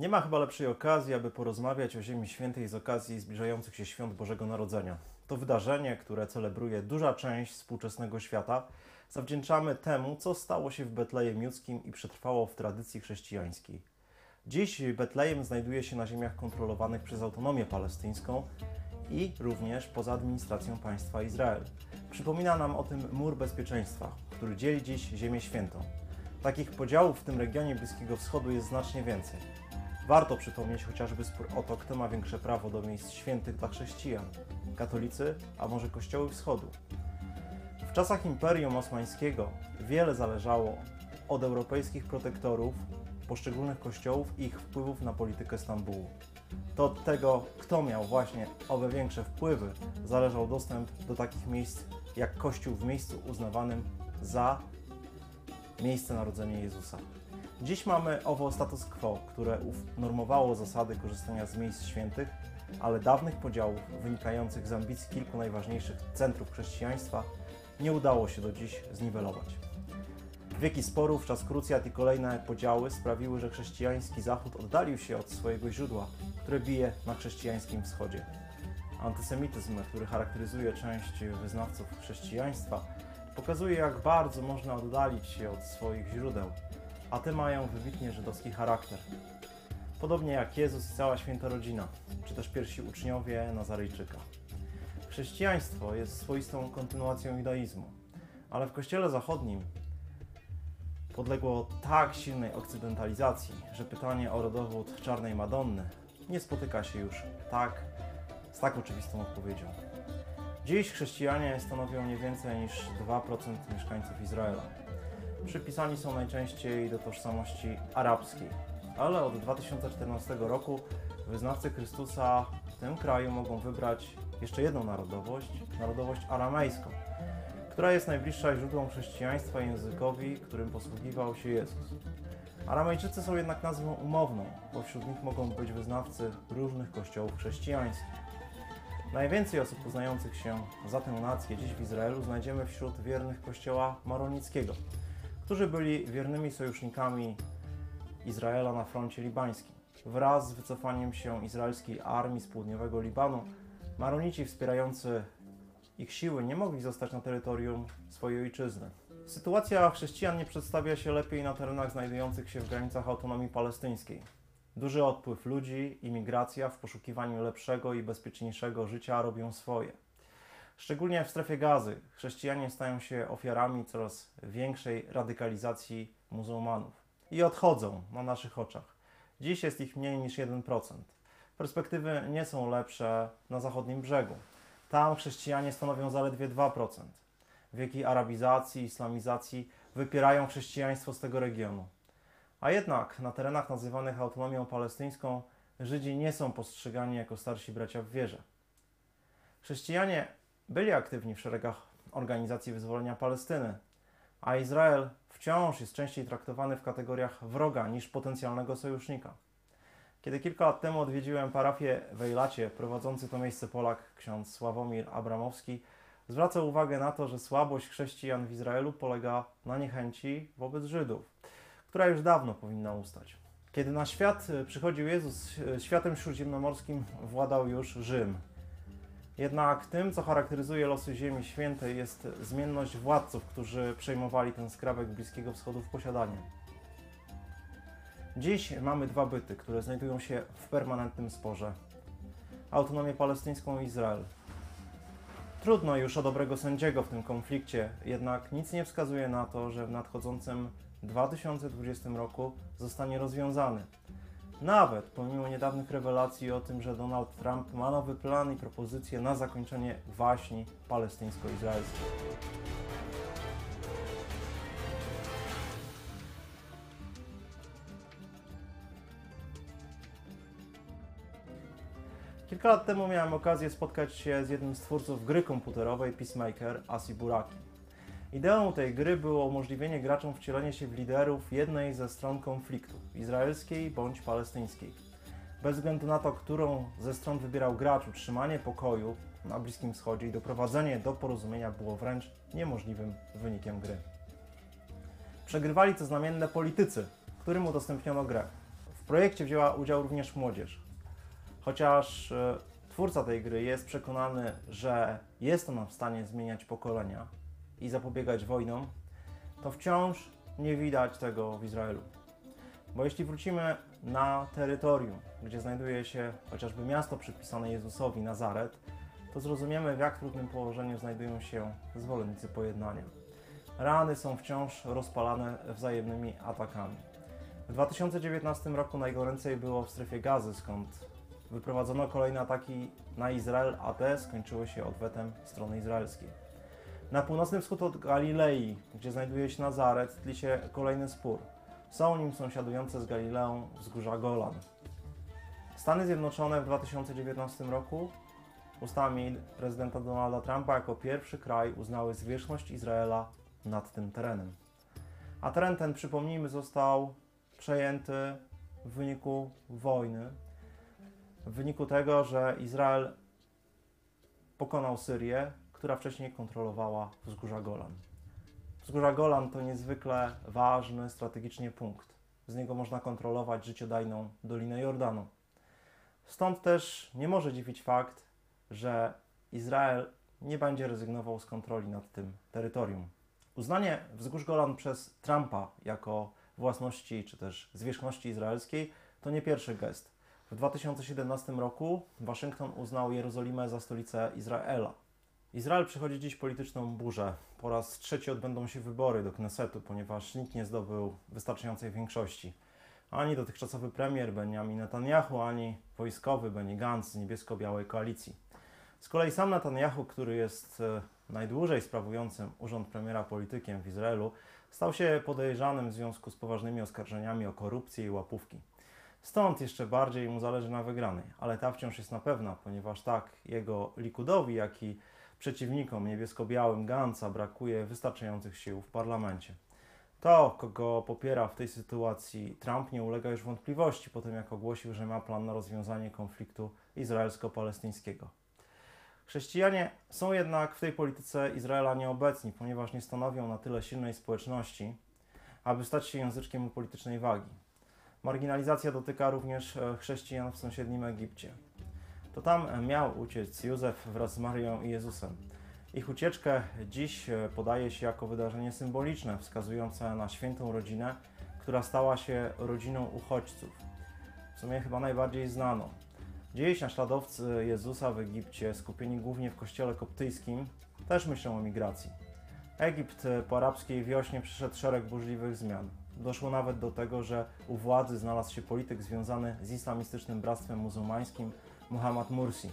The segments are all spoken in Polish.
Nie ma chyba lepszej okazji, aby porozmawiać o Ziemi Świętej z okazji zbliżających się świąt Bożego Narodzenia. To wydarzenie, które celebruje duża część współczesnego świata, zawdzięczamy temu, co stało się w Betlejem Judzkim i przetrwało w tradycji chrześcijańskiej. Dziś Betlejem znajduje się na ziemiach kontrolowanych przez autonomię palestyńską i również poza administracją państwa Izrael. Przypomina nam o tym mur bezpieczeństwa, który dzieli dziś Ziemię Świętą. Takich podziałów w tym regionie Bliskiego Wschodu jest znacznie więcej. Warto przypomnieć chociażby spór o to, kto ma większe prawo do miejsc świętych dla chrześcijan katolicy, a może kościoły wschodu. W czasach Imperium Osmańskiego wiele zależało od europejskich protektorów poszczególnych kościołów i ich wpływów na politykę Stambułu. To od tego, kto miał właśnie owe większe wpływy, zależał dostęp do takich miejsc jak kościół w miejscu uznawanym za miejsce narodzenia Jezusa. Dziś mamy owo status quo, które normowało zasady korzystania z miejsc świętych, ale dawnych podziałów wynikających z ambicji kilku najważniejszych centrów chrześcijaństwa nie udało się do dziś zniwelować. Wieki sporów, czas krucjat i kolejne podziały sprawiły, że chrześcijański Zachód oddalił się od swojego źródła, które bije na chrześcijańskim wschodzie. Antysemityzm, który charakteryzuje część wyznawców chrześcijaństwa, pokazuje, jak bardzo można oddalić się od swoich źródeł, a te mają wybitnie żydowski charakter. Podobnie jak Jezus i cała święta rodzina, czy też pierwsi uczniowie Nazarejczyka. Chrześcijaństwo jest swoistą kontynuacją judaizmu, ale w kościele zachodnim podległo tak silnej okcydentalizacji, że pytanie o rodowód czarnej Madonny nie spotyka się już tak, z tak oczywistą odpowiedzią. Dziś chrześcijanie stanowią nie więcej niż 2% mieszkańców Izraela. Przypisani są najczęściej do tożsamości arabskiej, ale od 2014 roku wyznawcy Chrystusa w tym kraju mogą wybrać jeszcze jedną narodowość, narodowość aramejską, która jest najbliższa źródłom chrześcijaństwa językowi, którym posługiwał się Jezus. Aramejczycy są jednak nazwą umowną, bo wśród nich mogą być wyznawcy różnych kościołów chrześcijańskich. Najwięcej osób uznających się za tę nację dziś w Izraelu znajdziemy wśród wiernych kościoła maronickiego, którzy byli wiernymi sojusznikami Izraela na froncie libańskim. Wraz z wycofaniem się izraelskiej armii z południowego Libanu, Maronici wspierający ich siły nie mogli zostać na terytorium swojej ojczyzny. Sytuacja chrześcijan nie przedstawia się lepiej na terenach znajdujących się w granicach autonomii palestyńskiej. Duży odpływ ludzi, imigracja w poszukiwaniu lepszego i bezpieczniejszego życia robią swoje. Szczególnie w strefie gazy chrześcijanie stają się ofiarami coraz większej radykalizacji muzułmanów i odchodzą na naszych oczach. Dziś jest ich mniej niż 1%. Perspektywy nie są lepsze na zachodnim brzegu. Tam chrześcijanie stanowią zaledwie 2%. Wieki arabizacji, islamizacji wypierają chrześcijaństwo z tego regionu. A jednak na terenach nazywanych autonomią palestyńską Żydzi nie są postrzegani jako starsi bracia w wierze. Chrześcijanie byli aktywni w szeregach organizacji wyzwolenia Palestyny, a Izrael wciąż jest częściej traktowany w kategoriach wroga niż potencjalnego sojusznika. Kiedy kilka lat temu odwiedziłem parafię w Ejlacie, prowadzący to miejsce Polak, ksiądz Sławomir Abramowski, zwracał uwagę na to, że słabość chrześcijan w Izraelu polega na niechęci wobec Żydów, która już dawno powinna ustać. Kiedy na świat przychodził Jezus, światem śródziemnomorskim władał już Rzym. Jednak tym, co charakteryzuje losy Ziemi Świętej, jest zmienność władców, którzy przejmowali ten skrawek Bliskiego Wschodu w posiadanie. Dziś mamy dwa byty, które znajdują się w permanentnym sporze: autonomię palestyńską i Izrael. Trudno już o dobrego sędziego w tym konflikcie, jednak nic nie wskazuje na to, że w nadchodzącym 2020 roku zostanie rozwiązany. Nawet pomimo niedawnych rewelacji o tym, że Donald Trump ma nowy plan i propozycje na zakończenie waśni palestyńsko-izraelskiej. Kilka lat temu miałem okazję spotkać się z jednym z twórców gry komputerowej Peacemaker, Asi Buraki. Ideą tej gry było umożliwienie graczom wcielenie się w liderów jednej ze stron konfliktu, izraelskiej bądź palestyńskiej. Bez względu na to, którą ze stron wybierał gracz, utrzymanie pokoju na Bliskim Wschodzie i doprowadzenie do porozumienia było wręcz niemożliwym wynikiem gry. Przegrywali to znamienne politycy, którym udostępniono grę projekcie wzięła udział również młodzież. Chociaż e, twórca tej gry jest przekonany, że jest ona w stanie zmieniać pokolenia i zapobiegać wojnom, to wciąż nie widać tego w Izraelu. Bo jeśli wrócimy na terytorium, gdzie znajduje się chociażby miasto przypisane Jezusowi, Nazaret, to zrozumiemy, w jak trudnym położeniu znajdują się zwolennicy pojednania. Rany są wciąż rozpalane wzajemnymi atakami. W 2019 roku najgoręcej było w strefie gazy, skąd wyprowadzono kolejne ataki na Izrael, a te skończyły się odwetem strony izraelskiej. Na północny wschód od Galilei, gdzie znajduje się Nazaret, tli się kolejny spór. Są nim sąsiadujące z Galileą wzgórza Golan. Stany Zjednoczone w 2019 roku ustami prezydenta Donalda Trumpa jako pierwszy kraj uznały zwierzchność Izraela nad tym terenem. A teren ten, przypomnijmy, został przejęty w wyniku wojny, w wyniku tego, że Izrael pokonał Syrię, która wcześniej kontrolowała wzgórza Golan. Wzgórza Golan to niezwykle ważny strategicznie punkt. Z niego można kontrolować życiodajną Dolinę Jordanu. Stąd też nie może dziwić fakt, że Izrael nie będzie rezygnował z kontroli nad tym terytorium. Uznanie wzgórz Golan przez Trumpa jako własności czy też zwierzchności izraelskiej to nie pierwszy gest. W 2017 roku Waszyngton uznał Jerozolimę za stolicę Izraela. Izrael przechodzi dziś polityczną burzę. Po raz trzeci odbędą się wybory do Knesetu, ponieważ nikt nie zdobył wystarczającej większości. Ani dotychczasowy premier Benjamin Netanyahu, ani wojskowy Benny Gantz z niebiesko-białej koalicji. Z kolei sam Netanyahu, który jest e, najdłużej sprawującym urząd premiera politykiem w Izraelu, stał się podejrzanym w związku z poważnymi oskarżeniami o korupcję i łapówki. Stąd jeszcze bardziej mu zależy na wygranej, ale ta wciąż jest na pewna, ponieważ tak jego Likudowi, jak i przeciwnikom niebiesko-białym Ganca brakuje wystarczających sił w parlamencie. To, kogo popiera w tej sytuacji Trump, nie ulega już wątpliwości po tym, jak ogłosił, że ma plan na rozwiązanie konfliktu izraelsko-palestyńskiego. Chrześcijanie są jednak w tej polityce Izraela nieobecni, ponieważ nie stanowią na tyle silnej społeczności, aby stać się języczkiem politycznej wagi. Marginalizacja dotyka również e, chrześcijan w sąsiednim Egipcie. To tam miał uciec Józef wraz z Marią i Jezusem. Ich ucieczkę dziś e, podaje się jako wydarzenie symboliczne, wskazujące na świętą rodzinę, która stała się rodziną uchodźców. W sumie chyba najbardziej znaną. Dziś naśladowcy Jezusa w Egipcie, skupieni głównie w kościele koptyjskim, też myślą o migracji. Egipt po arabskiej wiośnie przeszedł szereg burzliwych zmian. Doszło nawet do tego, że u władzy znalazł się polityk związany z islamistycznym bractwem muzułmańskim Muhammad Mursi.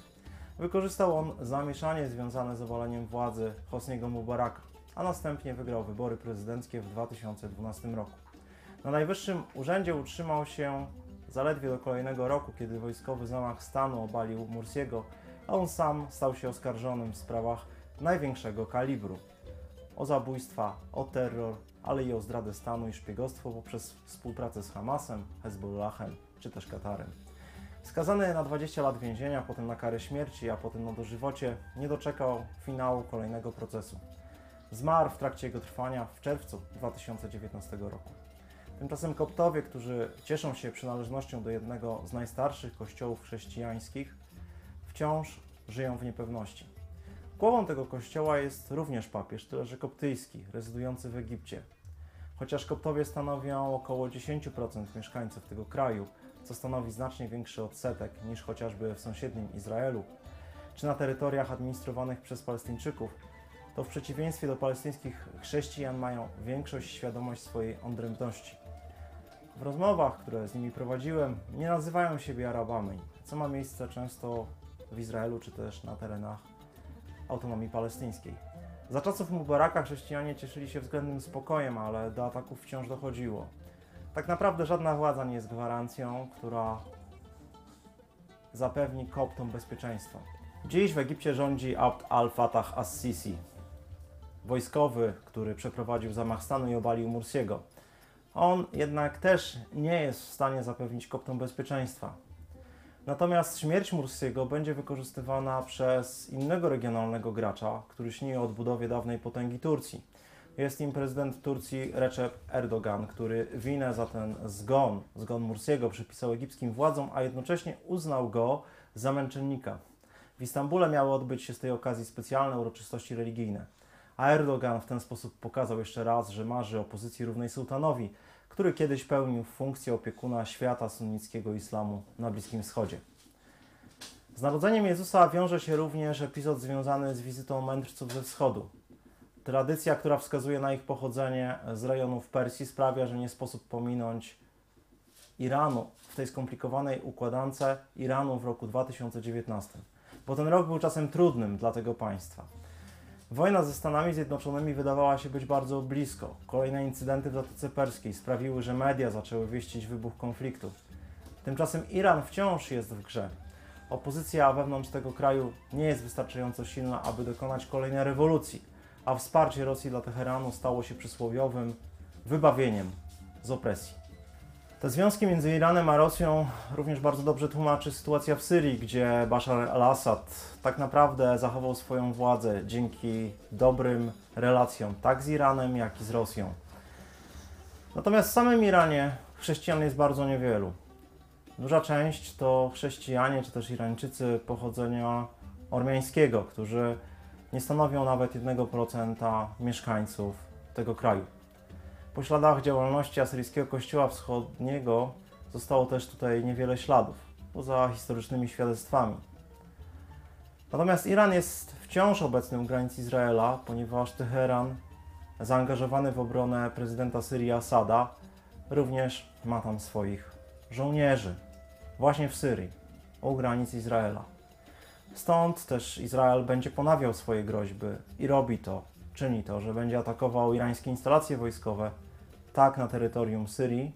Wykorzystał on zamieszanie związane z owaleniem władzy Hosniego Mubaraka, a następnie wygrał wybory prezydenckie w 2012 roku. Na najwyższym urzędzie utrzymał się zaledwie do kolejnego roku, kiedy wojskowy zamach stanu obalił Mursiego, a on sam stał się oskarżonym w sprawach największego kalibru o zabójstwa, o terror, ale i o zdradę stanu i szpiegostwo poprzez współpracę z Hamasem, Hezbollahem czy też Katarem. Skazany na 20 lat więzienia, potem na karę śmierci, a potem na dożywocie, nie doczekał finału kolejnego procesu. Zmarł w trakcie jego trwania w czerwcu 2019 roku. Tymczasem koptowie, którzy cieszą się przynależnością do jednego z najstarszych kościołów chrześcijańskich, wciąż żyją w niepewności. Głową tego kościoła jest również papież, tyle że koptyjski, rezydujący w Egipcie. Chociaż koptowie stanowią około 10% mieszkańców tego kraju, co stanowi znacznie większy odsetek niż chociażby w sąsiednim Izraelu, czy na terytoriach administrowanych przez Palestyńczyków, to w przeciwieństwie do palestyńskich chrześcijan mają większość świadomość swojej odrębności. W rozmowach, które z nimi prowadziłem, nie nazywają siebie Arabami, co ma miejsce często w Izraelu czy też na terenach autonomii palestyńskiej. Za czasów Mubaraka chrześcijanie cieszyli się względnym spokojem, ale do ataków wciąż dochodziło. Tak naprawdę żadna władza nie jest gwarancją, która zapewni koptom bezpieczeństwo. Dziś w Egipcie rządzi Abd al-Fatah as-Sisi, wojskowy, który przeprowadził zamach stanu i obalił Mursiego. On jednak też nie jest w stanie zapewnić koptom bezpieczeństwa. Natomiast śmierć Mursiego będzie wykorzystywana przez innego regionalnego gracza, który śni o odbudowie dawnej potęgi Turcji. Jest nim prezydent Turcji Recep Erdogan, który winę za ten zgon, zgon Mursiego, przypisał egipskim władzom, a jednocześnie uznał go za męczennika. W Istambule miały odbyć się z tej okazji specjalne uroczystości religijne. A Erdogan w ten sposób pokazał jeszcze raz, że marzy o pozycji równej sułtanowi, który kiedyś pełnił funkcję opiekuna świata sunnickiego islamu na Bliskim Wschodzie. Z narodzeniem Jezusa wiąże się również epizod związany z wizytą mędrców ze wschodu. Tradycja, która wskazuje na ich pochodzenie z rejonów Persji, sprawia, że nie sposób pominąć Iranu w tej skomplikowanej układance Iranu w roku 2019, bo ten rok był czasem trudnym dla tego państwa. Wojna ze Stanami Zjednoczonymi wydawała się być bardzo blisko. Kolejne incydenty w Zatoce Perskiej sprawiły, że media zaczęły wieścić wybuch konfliktu. Tymczasem Iran wciąż jest w grze. Opozycja wewnątrz tego kraju nie jest wystarczająco silna, aby dokonać kolejnej rewolucji, a wsparcie Rosji dla Teheranu stało się przysłowiowym wybawieniem z opresji. Te związki między Iranem a Rosją również bardzo dobrze tłumaczy sytuacja w Syrii, gdzie Bashar al-Assad tak naprawdę zachował swoją władzę dzięki dobrym relacjom tak z Iranem, jak i z Rosją. Natomiast w samym Iranie chrześcijan jest bardzo niewielu. Duża część to chrześcijanie czy też Irańczycy pochodzenia ormiańskiego, którzy nie stanowią nawet 1% mieszkańców tego kraju. Po śladach działalności asyryjskiego kościoła wschodniego zostało też tutaj niewiele śladów, poza historycznymi świadectwami. Natomiast Iran jest wciąż obecny u granic Izraela, ponieważ Teheran, zaangażowany w obronę prezydenta Syrii Asada, również ma tam swoich żołnierzy, właśnie w Syrii, u granic Izraela. Stąd też Izrael będzie ponawiał swoje groźby i robi to, czyni to, że będzie atakował irańskie instalacje wojskowe, tak na terytorium Syrii,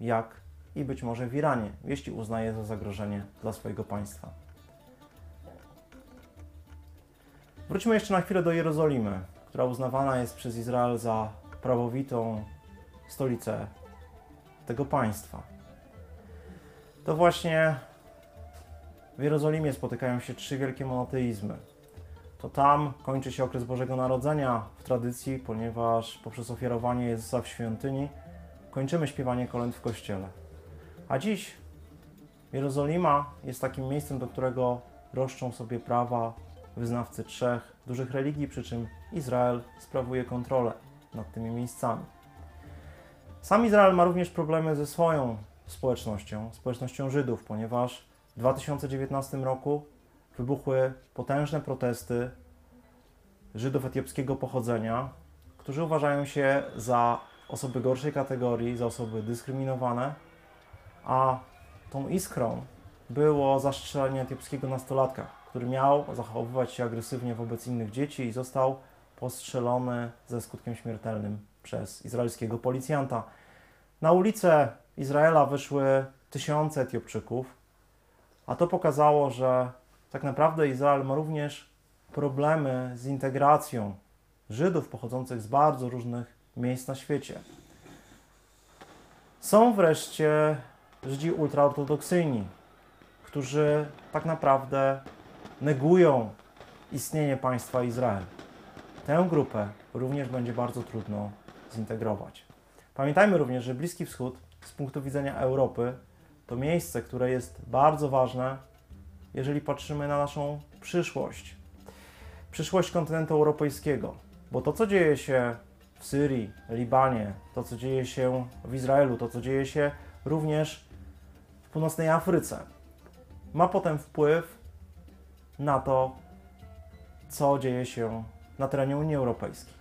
jak i być może w Iranie, jeśli uznaje za zagrożenie dla swojego państwa. Wróćmy jeszcze na chwilę do Jerozolimy, która uznawana jest przez Izrael za prawowitą stolicę tego państwa. To właśnie w Jerozolimie spotykają się trzy wielkie monoteizmy. To tam kończy się okres Bożego Narodzenia w tradycji, ponieważ poprzez ofiarowanie Jezusa w świątyni kończymy śpiewanie kolęd w kościele. A dziś Jerozolima jest takim miejscem, do którego roszczą sobie prawa wyznawcy trzech dużych religii, przy czym Izrael sprawuje kontrolę nad tymi miejscami. Sam Izrael ma również problemy ze swoją społecznością, społecznością Żydów, ponieważ w 2019 roku wybuchły potężne protesty Żydów etiopskiego pochodzenia, którzy uważają się za osoby gorszej kategorii, za osoby dyskryminowane, a tą iskrą było zastrzelenie etiopskiego nastolatka, który miał zachowywać się agresywnie wobec innych dzieci i został postrzelony ze skutkiem śmiertelnym przez izraelskiego policjanta. Na ulicę Izraela wyszły tysiące Etiopczyków, a to pokazało, że tak naprawdę Izrael ma również problemy z integracją Żydów pochodzących z bardzo różnych miejsc na świecie. Są wreszcie Żydzi ultraortodoksyjni, którzy tak naprawdę negują istnienie państwa Izrael. Tę grupę również będzie bardzo trudno zintegrować. Pamiętajmy również, że Bliski Wschód z punktu widzenia Europy to miejsce, które jest bardzo ważne, jeżeli patrzymy na naszą przyszłość. Przyszłość kontynentu europejskiego, bo to, co dzieje się w Syrii, Libanie, to, co dzieje się w Izraelu, to, co dzieje się również w północnej Afryce, ma potem wpływ na to, co dzieje się na terenie Unii Europejskiej.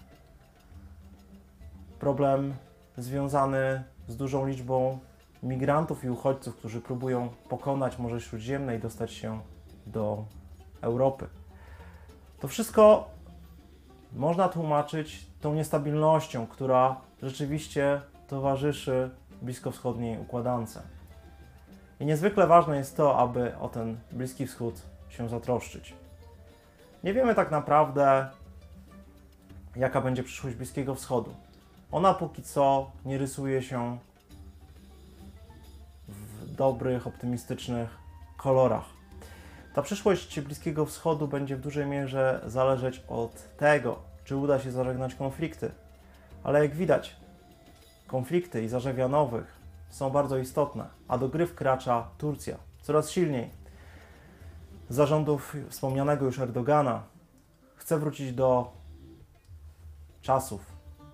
Problem związany z dużą liczbą migrantów i uchodźców, którzy próbują pokonać Morze Śródziemne i dostać się do Europy. To wszystko można tłumaczyć tą niestabilnością, która rzeczywiście towarzyszy bliskowschodniej układance. I niezwykle ważne jest to, aby o ten Bliski Wschód się zatroszczyć. Nie wiemy tak naprawdę, jaka będzie przyszłość Bliskiego Wschodu. Ona póki co nie rysuje się dobrych, optymistycznych kolorach. Ta przyszłość Bliskiego Wschodu będzie w dużej mierze zależeć od tego, czy uda się zażegnać konflikty. Ale jak widać, konflikty i zarzewia nowych są bardzo istotne, a do gry wkracza Turcja coraz silniej. Zarządów wspomnianego już Erdogana chce wrócić do czasów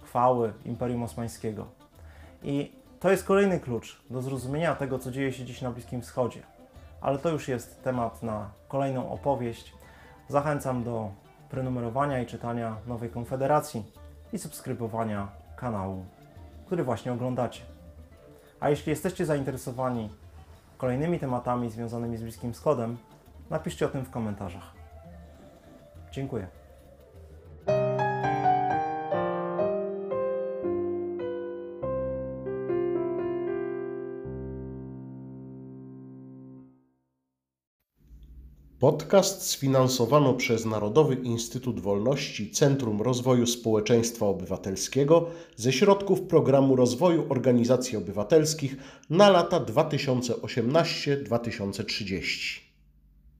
chwały Imperium Osmańskiego. I to jest kolejny klucz do zrozumienia tego, co dzieje się dziś na Bliskim Wschodzie. Ale to już jest temat na kolejną opowieść. Zachęcam do prenumerowania i czytania Nowej Konfederacji i subskrybowania kanału, który właśnie oglądacie. A jeśli jesteście zainteresowani kolejnymi tematami związanymi z Bliskim Wschodem, napiszcie o tym w komentarzach. Dziękuję. Podcast sfinansowano przez Narodowy Instytut Wolności Centrum Rozwoju Społeczeństwa Obywatelskiego ze środków Programu Rozwoju Organizacji Obywatelskich na lata 2018-2030.